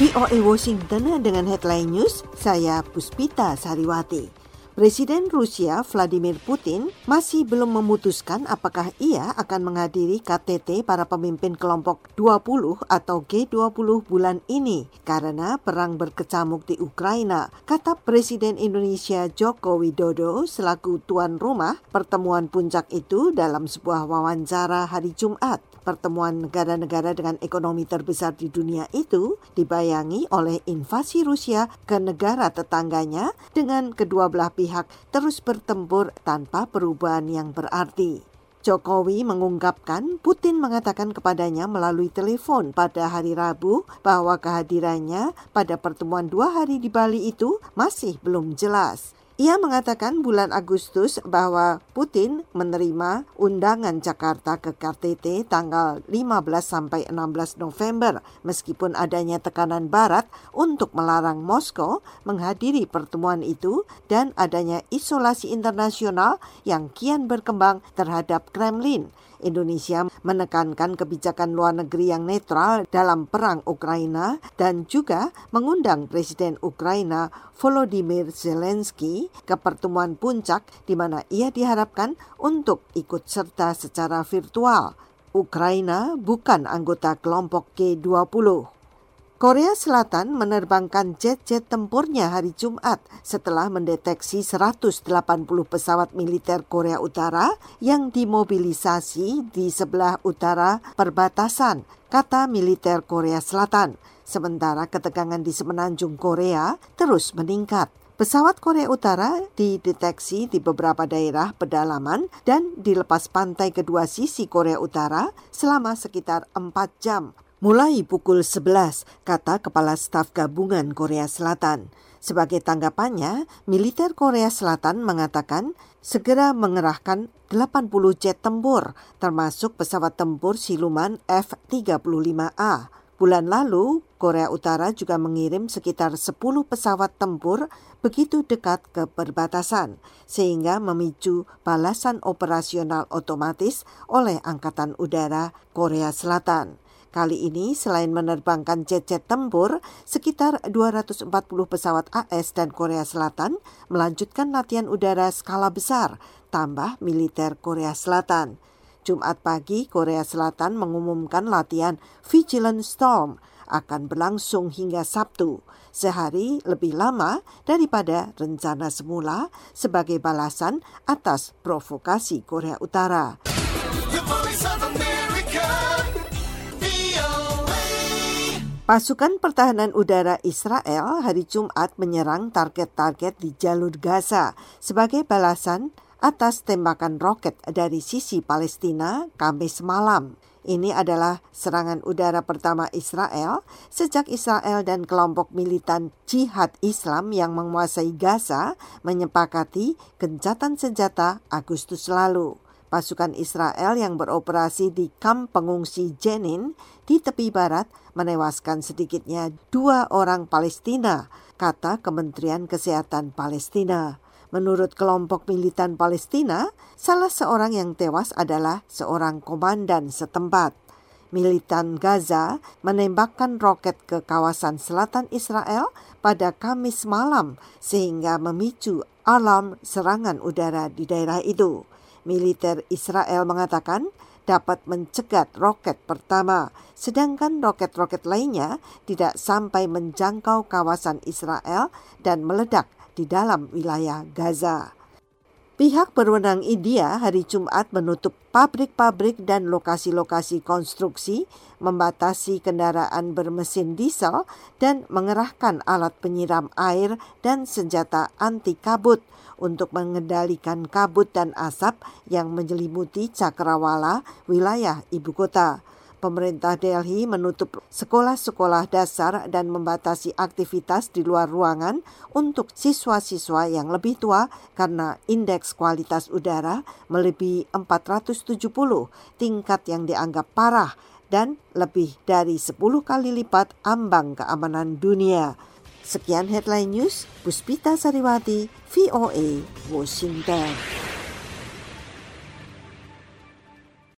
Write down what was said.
VOA Washington dengan headline news, saya Puspita Sariwati. Presiden Rusia Vladimir Putin masih belum memutuskan apakah ia akan menghadiri KTT para pemimpin kelompok 20 atau G20 bulan ini karena perang berkecamuk di Ukraina, kata Presiden Indonesia Joko Widodo selaku tuan rumah pertemuan puncak itu dalam sebuah wawancara hari Jumat. Pertemuan negara-negara dengan ekonomi terbesar di dunia itu dibayangi oleh invasi Rusia ke negara tetangganya dengan kedua belah pihak terus bertempur tanpa perubahan yang berarti. Jokowi mengungkapkan Putin mengatakan kepadanya melalui telepon pada hari Rabu bahwa kehadirannya pada pertemuan dua hari di Bali itu masih belum jelas. Ia mengatakan bulan Agustus bahwa Putin menerima undangan Jakarta ke KTT tanggal 15 sampai 16 November meskipun adanya tekanan barat untuk melarang Moskow menghadiri pertemuan itu dan adanya isolasi internasional yang kian berkembang terhadap Kremlin. Indonesia menekankan kebijakan luar negeri yang netral dalam perang Ukraina dan juga mengundang Presiden Ukraina Volodymyr Zelensky ke pertemuan puncak di mana ia diharapkan untuk ikut serta secara virtual. Ukraina bukan anggota kelompok G20. Korea Selatan menerbangkan jet-jet tempurnya hari Jumat setelah mendeteksi 180 pesawat militer Korea Utara yang dimobilisasi di sebelah utara perbatasan, kata militer Korea Selatan. Sementara ketegangan di semenanjung Korea terus meningkat. Pesawat Korea Utara dideteksi di beberapa daerah pedalaman dan dilepas pantai kedua sisi Korea Utara selama sekitar 4 jam mulai pukul 11, kata Kepala Staf Gabungan Korea Selatan. Sebagai tanggapannya, militer Korea Selatan mengatakan segera mengerahkan 80 jet tempur, termasuk pesawat tempur siluman F-35A. Bulan lalu, Korea Utara juga mengirim sekitar 10 pesawat tempur begitu dekat ke perbatasan, sehingga memicu balasan operasional otomatis oleh Angkatan Udara Korea Selatan. Kali ini selain menerbangkan jet-jet tempur, sekitar 240 pesawat AS dan Korea Selatan melanjutkan latihan udara skala besar, tambah militer Korea Selatan. Jumat pagi, Korea Selatan mengumumkan latihan Vigilant Storm akan berlangsung hingga Sabtu, sehari lebih lama daripada rencana semula sebagai balasan atas provokasi Korea Utara. Pasukan pertahanan udara Israel hari Jumat menyerang target-target di jalur Gaza sebagai balasan atas tembakan roket dari sisi Palestina Kamis malam. Ini adalah serangan udara pertama Israel sejak Israel dan kelompok militan jihad Islam yang menguasai Gaza menyepakati gencatan senjata Agustus lalu pasukan Israel yang beroperasi di kamp pengungsi Jenin di tepi barat menewaskan sedikitnya dua orang Palestina, kata Kementerian Kesehatan Palestina. Menurut kelompok militan Palestina, salah seorang yang tewas adalah seorang komandan setempat. Militan Gaza menembakkan roket ke kawasan selatan Israel pada Kamis malam sehingga memicu alarm serangan udara di daerah itu militer Israel mengatakan dapat mencegat roket pertama, sedangkan roket-roket lainnya tidak sampai menjangkau kawasan Israel dan meledak di dalam wilayah Gaza. Pihak berwenang India hari Jumat menutup pabrik-pabrik dan lokasi-lokasi konstruksi, membatasi kendaraan bermesin diesel, dan mengerahkan alat penyiram air dan senjata anti kabut untuk mengendalikan kabut dan asap yang menyelimuti Cakrawala, wilayah ibu kota. Pemerintah Delhi menutup sekolah-sekolah dasar dan membatasi aktivitas di luar ruangan untuk siswa-siswa yang lebih tua karena indeks kualitas udara melebihi 470, tingkat yang dianggap parah dan lebih dari 10 kali lipat ambang keamanan dunia. Sekian headline news, Puspita Sariwati, VOA, Washington.